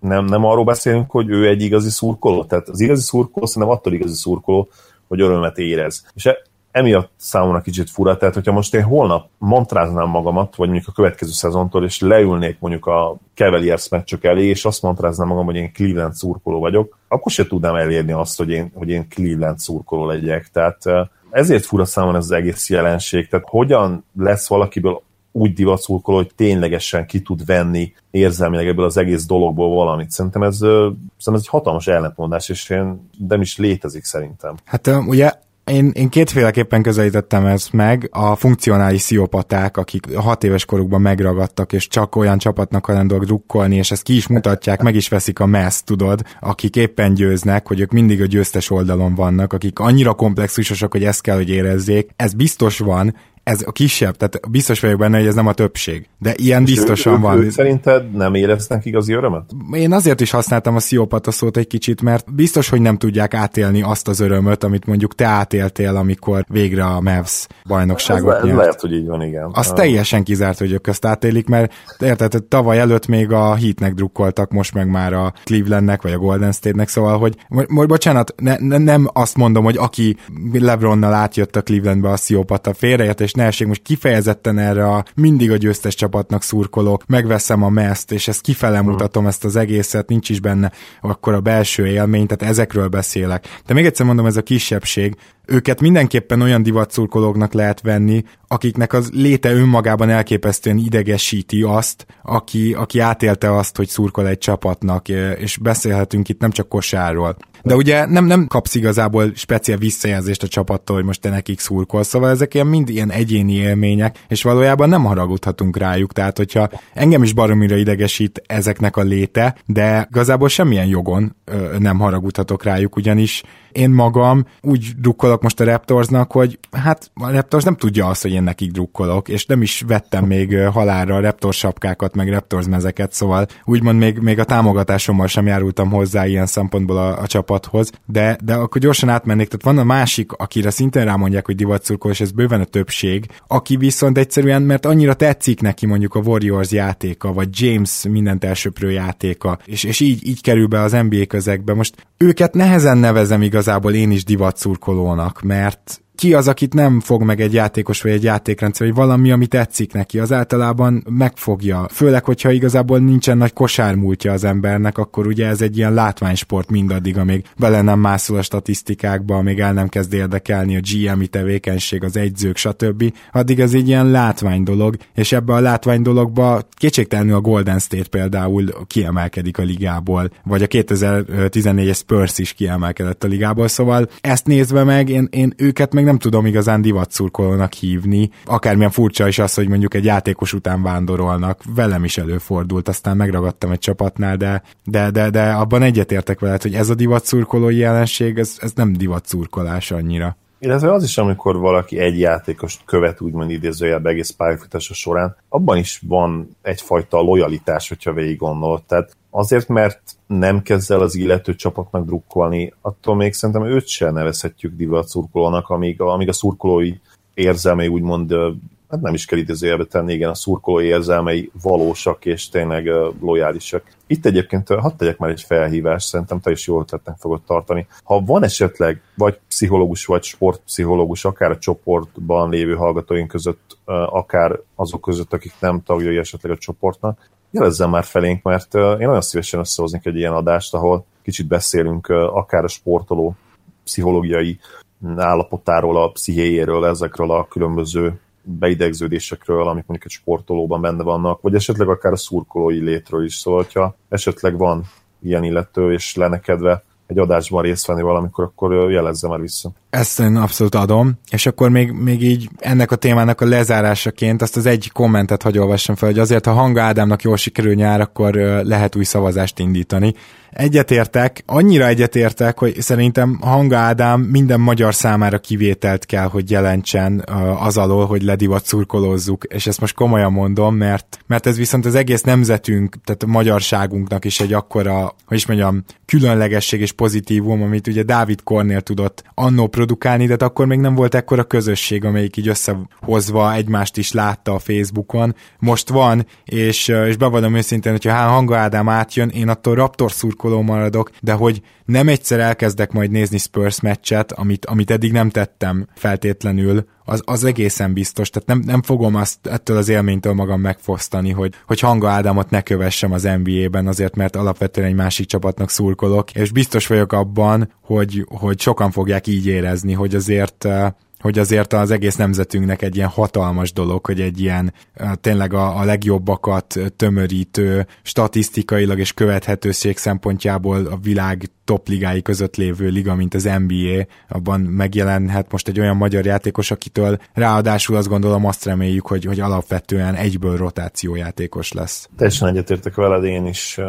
nem, nem arról beszélünk, hogy ő egy igazi szurkoló. Tehát az igazi szurkoló szerintem attól igazi szurkoló, hogy örömet érez. És emiatt számomra kicsit fura, tehát hogyha most én holnap montráznám magamat, vagy mondjuk a következő szezontól, és leülnék mondjuk a Cavaliers meccsök elé, és azt montráznám magam, hogy én Cleveland szurkoló vagyok, akkor se tudnám elérni azt, hogy én, hogy én Cleveland szurkoló legyek. Tehát ezért fura számomra ez az egész jelenség. Tehát hogyan lesz valakiből úgy divatszurkoló, hogy ténylegesen ki tud venni érzelmileg ebből az egész dologból valamit. Szerintem ez, szerintem ez egy hatalmas ellentmondás, és én nem is létezik szerintem. Hát ugye én, én kétféleképpen közelítettem ezt meg, a funkcionális sziopaták, akik hat éves korukban megragadtak, és csak olyan csapatnak hajlandóak drukkolni, és ezt ki is mutatják, meg is veszik a messz, tudod, akik éppen győznek, hogy ők mindig a győztes oldalon vannak, akik annyira komplexusosak, hogy ezt kell, hogy érezzék. Ez biztos van, ez a kisebb, tehát biztos vagyok benne, hogy ez nem a többség. De ilyen biztosan ő, van. Ők szerinted nem éreznek igazi örömet? Én azért is használtam a sziopata szót egy kicsit, mert biztos, hogy nem tudják átélni azt az örömöt, amit mondjuk te átéltél, amikor végre a Mavs bajnokságot ez, ez lehet, hogy így van, igen. Az uh. teljesen kizárt, hogy ők ezt átélik, mert érted, tavaly előtt még a Heatnek drukkoltak, most meg már a Clevelandnek, vagy a Golden State-nek, szóval, hogy most bocsánat, ne, ne, nem azt mondom, hogy aki Lebronnal átjött a Clevelandbe a sziopata félreértés és ne essék most kifejezetten erre a mindig a győztes csapatnak szurkolok, megveszem a meszt, és ezt kifele hmm. mutatom ezt az egészet, nincs is benne akkor a belső élmény, tehát ezekről beszélek. De még egyszer mondom, ez a kisebbség, őket mindenképpen olyan divatszurkolóknak lehet venni, akiknek az léte önmagában elképesztően idegesíti azt, aki, aki átélte azt, hogy szurkol egy csapatnak, és beszélhetünk itt nem csak kosárról. De ugye nem, nem kapsz igazából speciál visszajelzést a csapattól, hogy most te nekik szurkolsz, szóval ezek ilyen mind ilyen egyéni élmények, és valójában nem haragudhatunk rájuk, tehát hogyha engem is baromira idegesít ezeknek a léte, de igazából semmilyen jogon ö, nem haragudhatok rájuk, ugyanis én magam úgy drukkolok most a Raptorsnak, hogy hát a Raptors nem tudja azt, hogy én nekik drukkolok, és nem is vettem még halálra Raptors sapkákat, meg Raptors mezeket, szóval úgymond még, még a támogatásommal sem járultam hozzá ilyen szempontból a, a csapathoz, de, de akkor gyorsan átmennék, tehát van a másik, akire szintén rámondják, hogy divatszurkol, és ez bőven a többség, aki viszont egyszerűen, mert annyira tetszik neki mondjuk a Warriors játéka, vagy James mindent elsöprő játéka, és, és így, így kerül be az NBA közegbe. Most őket nehezen nevezem igazából én is divatszurkolónak, mert ki az, akit nem fog meg egy játékos vagy egy játékrendszer, vagy valami, ami tetszik neki, az általában megfogja. Főleg, hogyha igazából nincsen nagy kosármúltja az embernek, akkor ugye ez egy ilyen látványsport mindaddig, amíg bele nem mászol a statisztikákba, amíg el nem kezd érdekelni a GM-i tevékenység, az egyzők, stb. Addig ez egy ilyen látvány dolog, és ebbe a látvány dologba kétségtelenül a Golden State például kiemelkedik a ligából, vagy a 2014-es Spurs is kiemelkedett a ligából, szóval ezt nézve meg, én, én őket meg nem tudom igazán divatszurkolónak hívni. Akármilyen furcsa is az, hogy mondjuk egy játékos után vándorolnak. Velem is előfordult, aztán megragadtam egy csapatnál, de, de, de, de abban egyetértek veled, hogy ez a divatszurkolói jelenség, ez, ez nem divatszurkolás annyira. Illetve az is, amikor valaki egy játékost követ, úgymond idézőjelbe egész pályafutása során, abban is van egyfajta lojalitás, hogyha végig gondolod. Tehát azért, mert nem kezd el az illető csapatnak drukkolni, attól még szerintem őt sem nevezhetjük divat szurkolónak, amíg, amíg a szurkolói érzelmei úgymond, hát nem is kell idézőjelbe tenni, igen, a szurkolói érzelmei valósak és tényleg lojálisak. Itt egyébként hadd tegyek már egy felhívást, szerintem te is jól tettek fogod tartani. Ha van esetleg vagy pszichológus, vagy sportpszichológus, akár a csoportban lévő hallgatóink között, akár azok között, akik nem tagjai esetleg a csoportnak, jelezzen már felénk, mert én nagyon szívesen összehoznék egy ilyen adást, ahol kicsit beszélünk akár a sportoló pszichológiai állapotáról, a pszichéjéről, ezekről a különböző beidegződésekről, amik mondjuk egy sportolóban benne vannak, vagy esetleg akár a szurkolói létről is. Szóval, ha esetleg van ilyen illető, és lenekedve egy adásban részt venni valamikor, akkor jelezze már vissza. Ezt én abszolút adom, és akkor még, még így ennek a témának a lezárásaként azt az egy kommentet hagy olvassam fel, hogy azért, ha Hanga Ádámnak jól sikerül nyár, akkor lehet új szavazást indítani. Egyetértek, annyira egyetértek, hogy szerintem Hanga Ádám minden magyar számára kivételt kell, hogy jelentsen az alól, hogy ledivat szurkolózzuk, és ezt most komolyan mondom, mert, mert ez viszont az egész nemzetünk, tehát a magyarságunknak is egy akkora, hogy is mondjam, különlegesség és pozitívum, amit ugye Dávid Kornél tudott annó produkálni, de akkor még nem volt ekkora közösség, amelyik így összehozva egymást is látta a Facebookon. Most van, és, és bevallom őszintén, hogyha Hanga Ádám átjön, én attól Raptor szurkoló maradok, de hogy nem egyszer elkezdek majd nézni Spurs meccset, amit, amit eddig nem tettem feltétlenül, az, az egészen biztos, tehát nem, nem fogom azt ettől az élménytől magam megfosztani, hogy, hogy Hanga Ádámot ne kövessem az NBA-ben azért, mert alapvetően egy másik csapatnak szurkolok, és biztos vagyok abban, hogy, hogy sokan fogják így érezni, hogy azért hogy azért az egész nemzetünknek egy ilyen hatalmas dolog, hogy egy ilyen tényleg a, a legjobbakat tömörítő, statisztikailag és követhetőség szempontjából a világ top ligái között lévő liga, mint az NBA, abban megjelenhet most egy olyan magyar játékos, akitől ráadásul azt gondolom azt reméljük, hogy, hogy alapvetően egyből rotációjátékos lesz. Teljesen egyetértek veled, én is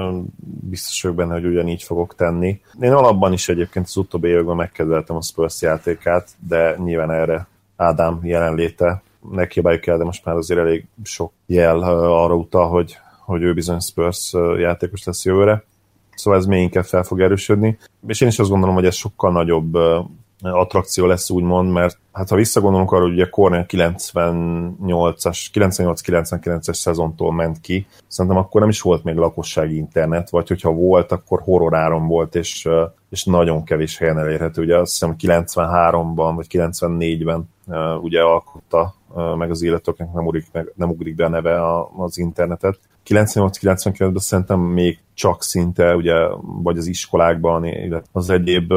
biztos vagyok benne, hogy ugyanígy fogok tenni. Én alapban is egyébként az utóbbi években megkedveltem a Spurs játékát, de nyilván erre Ádám jelenléte ne kiabáljuk el, de most már azért elég sok jel arra utal, hogy, hogy ő bizony Spurs játékos lesz jövőre szóval ez még inkább fel fog erősödni. És én is azt gondolom, hogy ez sokkal nagyobb attrakció lesz úgymond, mert hát ha visszagondolunk arra, hogy ugye Cornell 98-as, 98-99-es szezontól ment ki, szerintem akkor nem is volt még lakossági internet, vagy hogyha volt, akkor horroráron volt, és, és nagyon kevés helyen elérhető. Ugye azt hiszem 93-ban, vagy 94-ben ugye alkotta meg az illetőknek nem ugrik, meg, nem ugrik be a neve az internetet. 98-99-ben szerintem még csak szinte, ugye, vagy az iskolákban, illetve az egyéb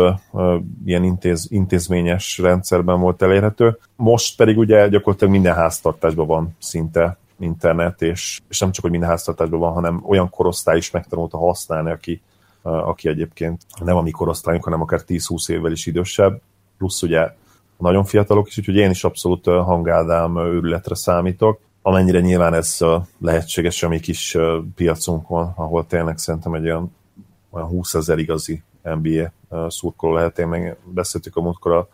ilyen intéz, intézményes rendszerben volt elérhető. Most pedig ugye gyakorlatilag minden háztartásban van szinte internet, és, és nem csak, hogy minden háztartásban van, hanem olyan korosztály is megtanulta használni, aki, aki egyébként nem a mi korosztályunk, hanem akár 10-20 évvel is idősebb, plusz ugye nagyon fiatalok is, úgyhogy én is abszolút hangádám őrületre számítok amennyire nyilván ez lehetséges a mi kis piacunkon, ahol tényleg szerintem egy olyan, olyan 20 ezer igazi NBA szurkoló lehet. Én meg beszéltük a múltkor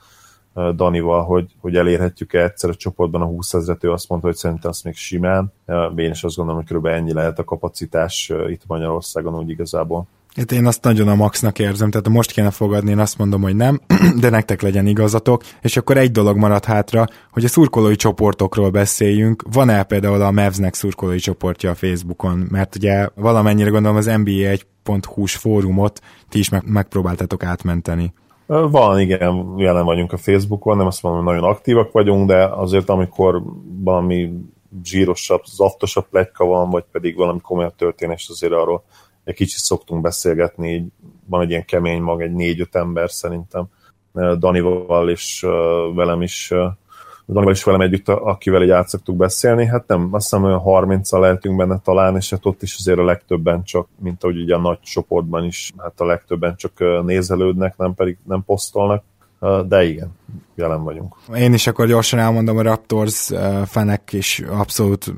a Danival, hogy, hogy elérhetjük-e egyszer a csoportban a 20 ezeret, ő azt mondta, hogy szerintem azt még simán. Én is azt gondolom, hogy kb. ennyi lehet a kapacitás itt Magyarországon úgy igazából. Hát én azt nagyon a maxnak érzem, tehát most kéne fogadni, én azt mondom, hogy nem, de nektek legyen igazatok, és akkor egy dolog marad hátra, hogy a szurkolói csoportokról beszéljünk. Van-e például a Mavsnek szurkolói csoportja a Facebookon? Mert ugye valamennyire gondolom az NBA 1.hu-s fórumot ti is meg- megpróbáltatok átmenteni. Van, igen, jelen vagyunk a Facebookon, nem azt mondom, hogy nagyon aktívak vagyunk, de azért amikor valami zsírosabb, zaftosabb pletyka van, vagy pedig valami komolyabb történés, azért arról egy kicsit szoktunk beszélgetni, így van egy ilyen kemény mag, egy négy-öt ember szerintem, Danival és velem is Danival is velem együtt, akivel így át szoktuk beszélni, hát nem, azt hiszem olyan 30 lehetünk benne talán, és hát ott is azért a legtöbben csak, mint ahogy ugye a nagy csoportban is, hát a legtöbben csak nézelődnek, nem pedig nem posztolnak, de igen, jelen vagyunk. Én is akkor gyorsan elmondom, a Raptors fenek is abszolút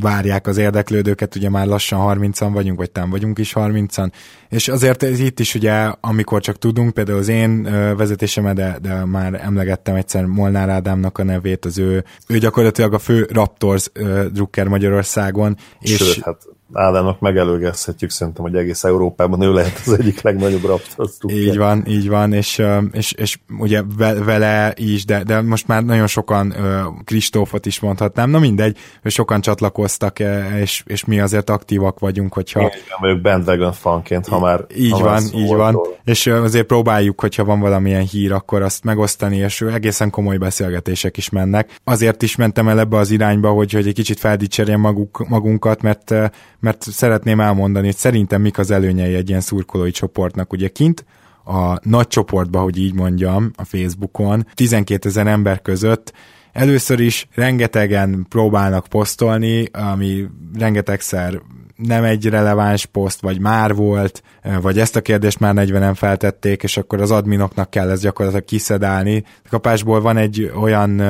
várják az érdeklődőket, ugye már lassan 30-an vagyunk, vagy tám vagyunk is 30-an, és azért itt is ugye, amikor csak tudunk, például az én vezetésemet, de, de már emlegettem egyszer Molnár Ádámnak a nevét, az ő, ő gyakorlatilag a fő Raptors drukker Magyarországon. Sőt, és hát Ádámnak megelőgezhetjük szerintem, hogy egész Európában ő lehet az egyik legnagyobb Raptors Így van, így van, és, és, és ugye vele is, de, de most már nagyon sokan Kristófot is mondhatnám, na mindegy, sokan csatlakoztak, és, és mi azért aktívak vagyunk, hogyha... Én vagyok bandwagon fanként, ha már Így ha van, már így van, róla. és azért próbáljuk, hogyha van valamilyen hír, akkor azt megosztani, és egészen komoly beszélgetések is mennek. Azért is mentem el ebbe az irányba, hogy, hogy egy kicsit feldicserjem maguk, magunkat, mert mert szeretném elmondani, hogy szerintem mik az előnyei egy ilyen szurkolói csoportnak. Ugye kint a nagy csoportba, hogy így mondjam, a Facebookon, 12 ezer ember között először is rengetegen próbálnak posztolni, ami rengetegszer nem egy releváns poszt, vagy már volt, vagy ezt a kérdést már 40-en feltették, és akkor az adminoknak kell ezt gyakorlatilag kiszedálni. A kapásból van egy olyan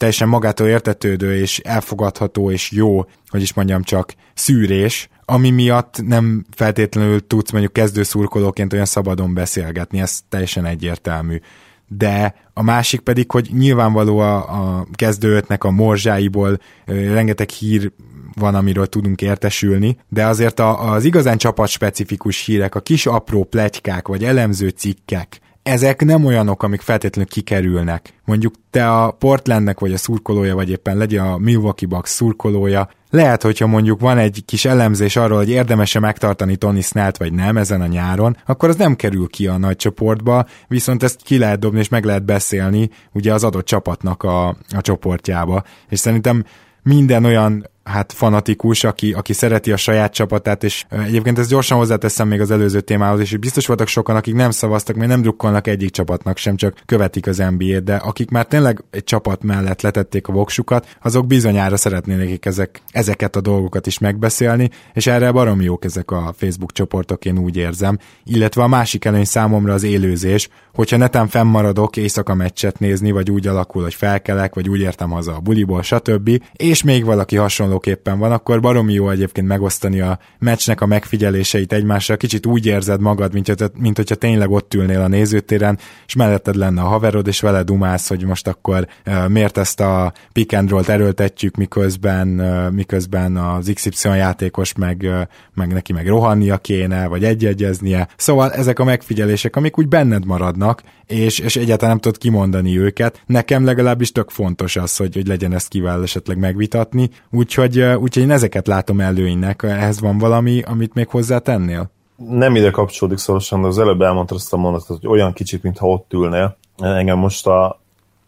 teljesen magától értetődő és elfogadható és jó, hogy is mondjam csak, szűrés, ami miatt nem feltétlenül tudsz mondjuk kezdőszurkolóként olyan szabadon beszélgetni, ez teljesen egyértelmű. De a másik pedig, hogy nyilvánvaló a, a kezdőötnek a morzsáiból rengeteg hír van, amiről tudunk értesülni, de azért a, az igazán csapatspecifikus hírek, a kis apró pletykák vagy elemző cikkek, ezek nem olyanok, amik feltétlenül kikerülnek. Mondjuk te a Portlandnek vagy a szurkolója, vagy éppen legyen a Milwaukee Bucks szurkolója, lehet, hogyha mondjuk van egy kis elemzés arról, hogy érdemese megtartani Tony Snellt vagy nem ezen a nyáron, akkor az nem kerül ki a nagy csoportba, viszont ezt ki lehet dobni és meg lehet beszélni ugye az adott csapatnak a, a csoportjába. És szerintem minden olyan hát fanatikus, aki, aki szereti a saját csapatát, és egyébként ezt gyorsan hozzáteszem még az előző témához, és biztos voltak sokan, akik nem szavaztak, mert nem drukkolnak egyik csapatnak sem, csak követik az NBA-t, de akik már tényleg egy csapat mellett letették a voksukat, azok bizonyára szeretnének ezek, ezeket a dolgokat is megbeszélni, és erre baromi jók ezek a Facebook csoportok, én úgy érzem. Illetve a másik előny számomra az élőzés, hogyha netán fennmaradok éjszaka meccset nézni, vagy úgy alakul, hogy felkelek, vagy úgy értem haza a buliból, stb. És még valaki hasonlóképpen van, akkor baromi jó egyébként megosztani a meccsnek a megfigyeléseit egymással. Kicsit úgy érzed magad, mint, hogy, mint hogyha tényleg ott ülnél a nézőtéren, és melletted lenne a haverod, és vele dumálsz, hogy most akkor uh, miért ezt a pick and roll-t erőltetjük, miközben, uh, miközben az XY játékos meg, uh, meg neki meg rohannia kéne, vagy egyegyeznie. Szóval ezek a megfigyelések, amik úgy benned maradnak, és, és egyáltalán nem tudod kimondani őket. Nekem legalábbis tök fontos az, hogy, hogy legyen ezt kivel esetleg megvitatni, úgyhogy, úgyhogy én ezeket látom előnynek. Ehhez van valami, amit még hozzátennél? Nem ide kapcsolódik szorosan, de az előbb elmondta azt a mondatot, hogy olyan kicsit, mintha ott ülnél. Engem most a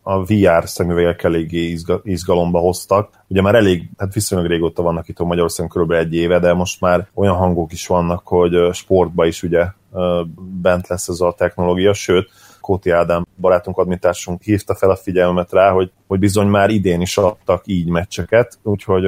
a VR szemüvegek eléggé izgalomba hoztak. Ugye már elég, hát viszonylag régóta vannak itt Magyarországon kb. egy éve, de most már olyan hangok is vannak, hogy sportba is ugye bent lesz ez a technológia, sőt, Kóti Ádám barátunk, admitársunk hívta fel a figyelmet rá, hogy, hogy bizony már idén is adtak így meccseket, úgyhogy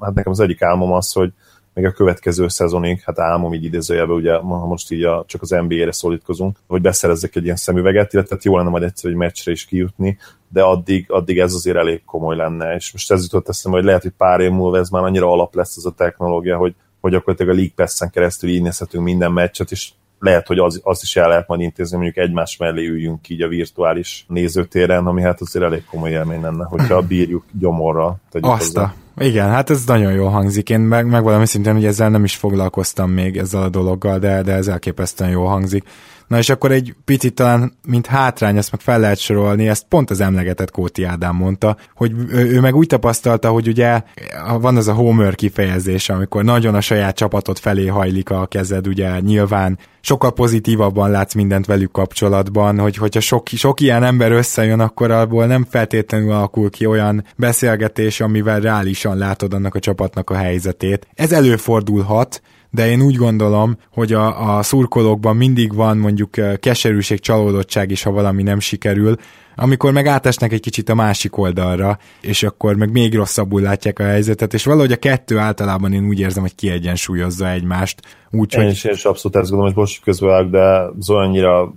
hát nekem az egyik álmom az, hogy még a következő szezonig, hát álmom így idézőjelbe, ugye ha most így a, csak az NBA-re szólítkozunk, hogy beszerezzek egy ilyen szemüveget, illetve hát jó lenne majd egyszer egy meccsre is kijutni, de addig, addig ez azért elég komoly lenne, és most ez jutott eszembe, hogy lehet, hogy pár év múlva ez már annyira alap lesz az a technológia, hogy, hogy gyakorlatilag a League Pass-en keresztül így nézhetünk minden meccset, és lehet, hogy az, azt is el lehet majd intézni, mondjuk egymás mellé üljünk így a virtuális nézőtéren, ami hát azért elég komoly élmény lenne, hogyha bírjuk gyomorra. Azt a, igen, hát ez nagyon jól hangzik. Én meg, megvalami szintén, hogy ezzel nem is foglalkoztam még ezzel a dologgal, de, de ez elképesztően jól hangzik. Na és akkor egy picit talán, mint hátrány, ezt meg fel lehet sorolni, ezt pont az emlegetett Kóti Ádám mondta, hogy ő, meg úgy tapasztalta, hogy ugye van az a homer kifejezés, amikor nagyon a saját csapatot felé hajlik a kezed, ugye nyilván sokkal pozitívabban látsz mindent velük kapcsolatban, hogy hogyha sok, sok ilyen ember összejön, akkor abból nem feltétlenül alakul ki olyan beszélgetés, amivel reálisan látod annak a csapatnak a helyzetét. Ez előfordulhat, de én úgy gondolom, hogy a, a szurkolókban mindig van mondjuk keserűség, csalódottság is, ha valami nem sikerül, amikor meg átesnek egy kicsit a másik oldalra, és akkor meg még rosszabbul látják a helyzetet, és valahogy a kettő általában én úgy érzem, hogy kiegyensúlyozza egymást. Úgy, én, hogy... is, én is abszolút ezt gondolom, hogy most közben de az olyannyira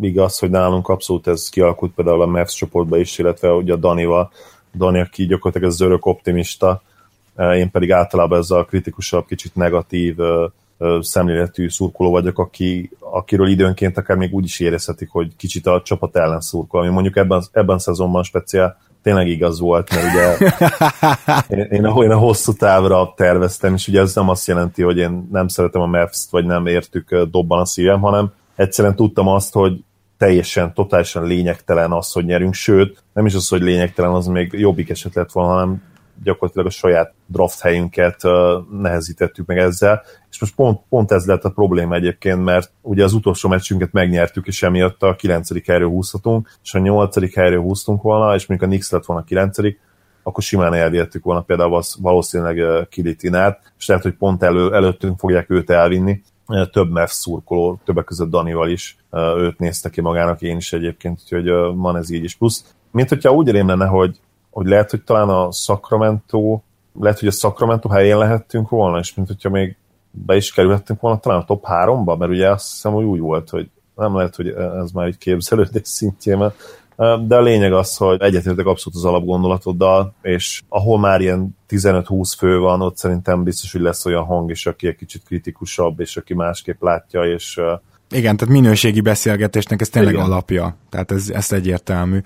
igaz, hogy nálunk abszolút ez kialakult például a Mavs csoportban is, illetve ugye a Danival, Dani, aki gyakorlatilag az örök optimista, én pedig általában ezzel a kritikusabb, kicsit negatív szemléletű szurkoló vagyok, aki, akiről időnként akár még úgy is érezhetik, hogy kicsit a csapat ellen szurkol, ami mondjuk ebben, ebben a szezonban speciál tényleg igaz volt, mert ugye én, én, a, én a hosszú távra terveztem, és ugye ez nem azt jelenti, hogy én nem szeretem a Mavs-t, vagy nem értük dobban a szívem, hanem egyszerűen tudtam azt, hogy teljesen, totálisan lényegtelen az, hogy nyerünk, sőt, nem is az, hogy lényegtelen, az még jobbik eset lett volna, hanem gyakorlatilag a saját draft helyünket nehezítettük meg ezzel, és most pont, pont ez lett a probléma egyébként, mert ugye az utolsó meccsünket megnyertük, és emiatt a 9. helyről húzhatunk, és a 8. helyről húztunk volna, és mondjuk a Nix lett volna a 9 akkor simán elvihettük volna például az, valószínűleg Kilitinát, és lehet, hogy pont elő, előttünk fogják őt elvinni. Több Mavs szurkoló, többek között Danival is őt nézte ki magának, én is egyébként, úgyhogy van ez így is. Plusz, mint hogyha úgy rém lenne, hogy hogy lehet, hogy talán a Sacramento, lehet, hogy a Sacramento helyén lehettünk volna, és mint hogyha még be is kerülhettünk volna talán a top 3-ba, mert ugye azt hiszem, hogy úgy volt, hogy nem lehet, hogy ez már egy képzelődés szintjén, de a lényeg az, hogy egyetértek abszolút az alapgondolatoddal, és ahol már ilyen 15-20 fő van, ott szerintem biztos, hogy lesz olyan hang is, aki egy kicsit kritikusabb, és aki másképp látja, és igen, tehát minőségi beszélgetésnek ez tényleg Igen. alapja, tehát ez, ez egyértelmű.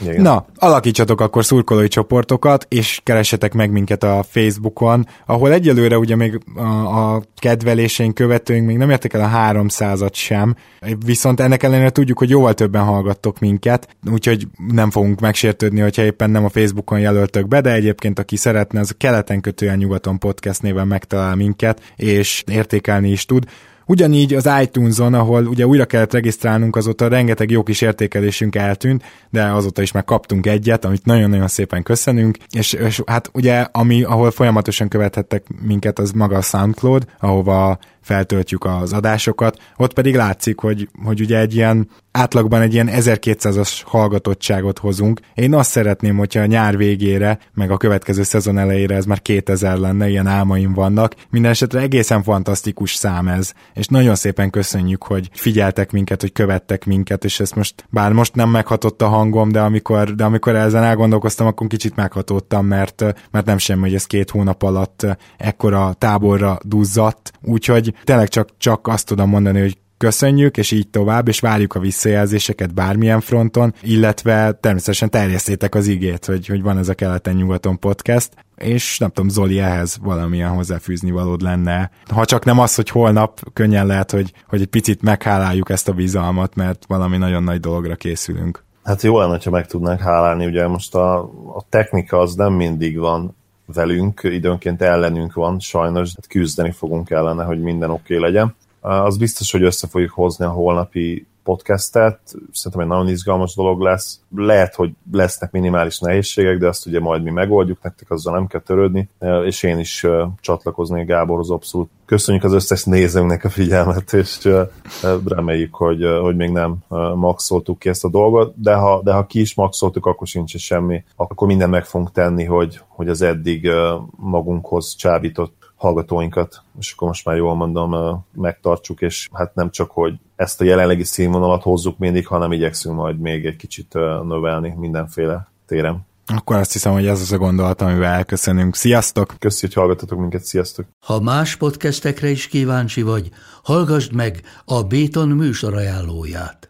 Igen. Na, alakítsatok akkor szurkolói csoportokat, és keressetek meg minket a Facebookon, ahol egyelőre ugye még a, a kedveléseink, követőink még nem értek el a 300-at sem, viszont ennek ellenére tudjuk, hogy jóval többen hallgattok minket, úgyhogy nem fogunk megsértődni, hogyha éppen nem a Facebookon jelöltök be, de egyébként aki szeretne, az a keleten kötően nyugaton podcast néven megtalál minket, és értékelni is tud. Ugyanígy az iTunes-on, ahol ugye újra kellett regisztrálnunk, azóta rengeteg jó kis értékelésünk eltűnt, de azóta is megkaptunk egyet, amit nagyon-nagyon szépen köszönünk, és, és hát ugye, ami, ahol folyamatosan követhettek minket, az maga a SoundCloud, ahova feltöltjük az adásokat, ott pedig látszik, hogy, hogy ugye egy ilyen átlagban egy ilyen 1200-as hallgatottságot hozunk. Én azt szeretném, hogyha a nyár végére, meg a következő szezon elejére ez már 2000 lenne, ilyen álmaim vannak. Minden egészen fantasztikus szám ez, és nagyon szépen köszönjük, hogy figyeltek minket, hogy követtek minket, és ezt most, bár most nem meghatott a hangom, de amikor, de amikor ezen elgondolkoztam, akkor kicsit meghatódtam, mert, mert nem semmi, hogy ez két hónap alatt ekkora táborra duzzadt, úgyhogy tényleg csak, csak azt tudom mondani, hogy köszönjük, és így tovább, és várjuk a visszajelzéseket bármilyen fronton, illetve természetesen terjesztétek az igét, hogy, hogy van ez a keleten-nyugaton podcast, és nem tudom, Zoli ehhez valamilyen hozzáfűzni valód lenne. Ha csak nem az, hogy holnap könnyen lehet, hogy, hogy egy picit megháláljuk ezt a bizalmat, mert valami nagyon nagy dologra készülünk. Hát jó lenne, ha meg tudnánk hálálni, ugye most a, a technika az nem mindig van velünk, időnként ellenünk van, sajnos, hát küzdeni fogunk ellene, hogy minden oké okay legyen. Az biztos, hogy össze fogjuk hozni a holnapi podcastet. Szerintem egy nagyon izgalmas dolog lesz. Lehet, hogy lesznek minimális nehézségek, de azt ugye majd mi megoldjuk, nektek azzal nem kell törődni, és én is csatlakoznék Gáborhoz abszolút. Köszönjük az összes nézőnknek a figyelmet, és reméljük, hogy, hogy még nem maxoltuk ki ezt a dolgot, de ha, de ha ki is maxoltuk, akkor sincs semmi. Akkor minden meg fogunk tenni, hogy, hogy az eddig magunkhoz csábított hallgatóinkat, és akkor most már jól mondom, megtartsuk, és hát nem csak, hogy ezt a jelenlegi színvonalat hozzuk mindig, hanem igyekszünk majd még egy kicsit növelni mindenféle téren. Akkor azt hiszem, hogy ez az a gondolat, amivel elköszönünk. Sziasztok! Köszönjük, hogy hallgatatok minket, sziasztok! Ha más podcastekre is kíváncsi vagy, hallgassd meg a Béton műsor ajánlóját.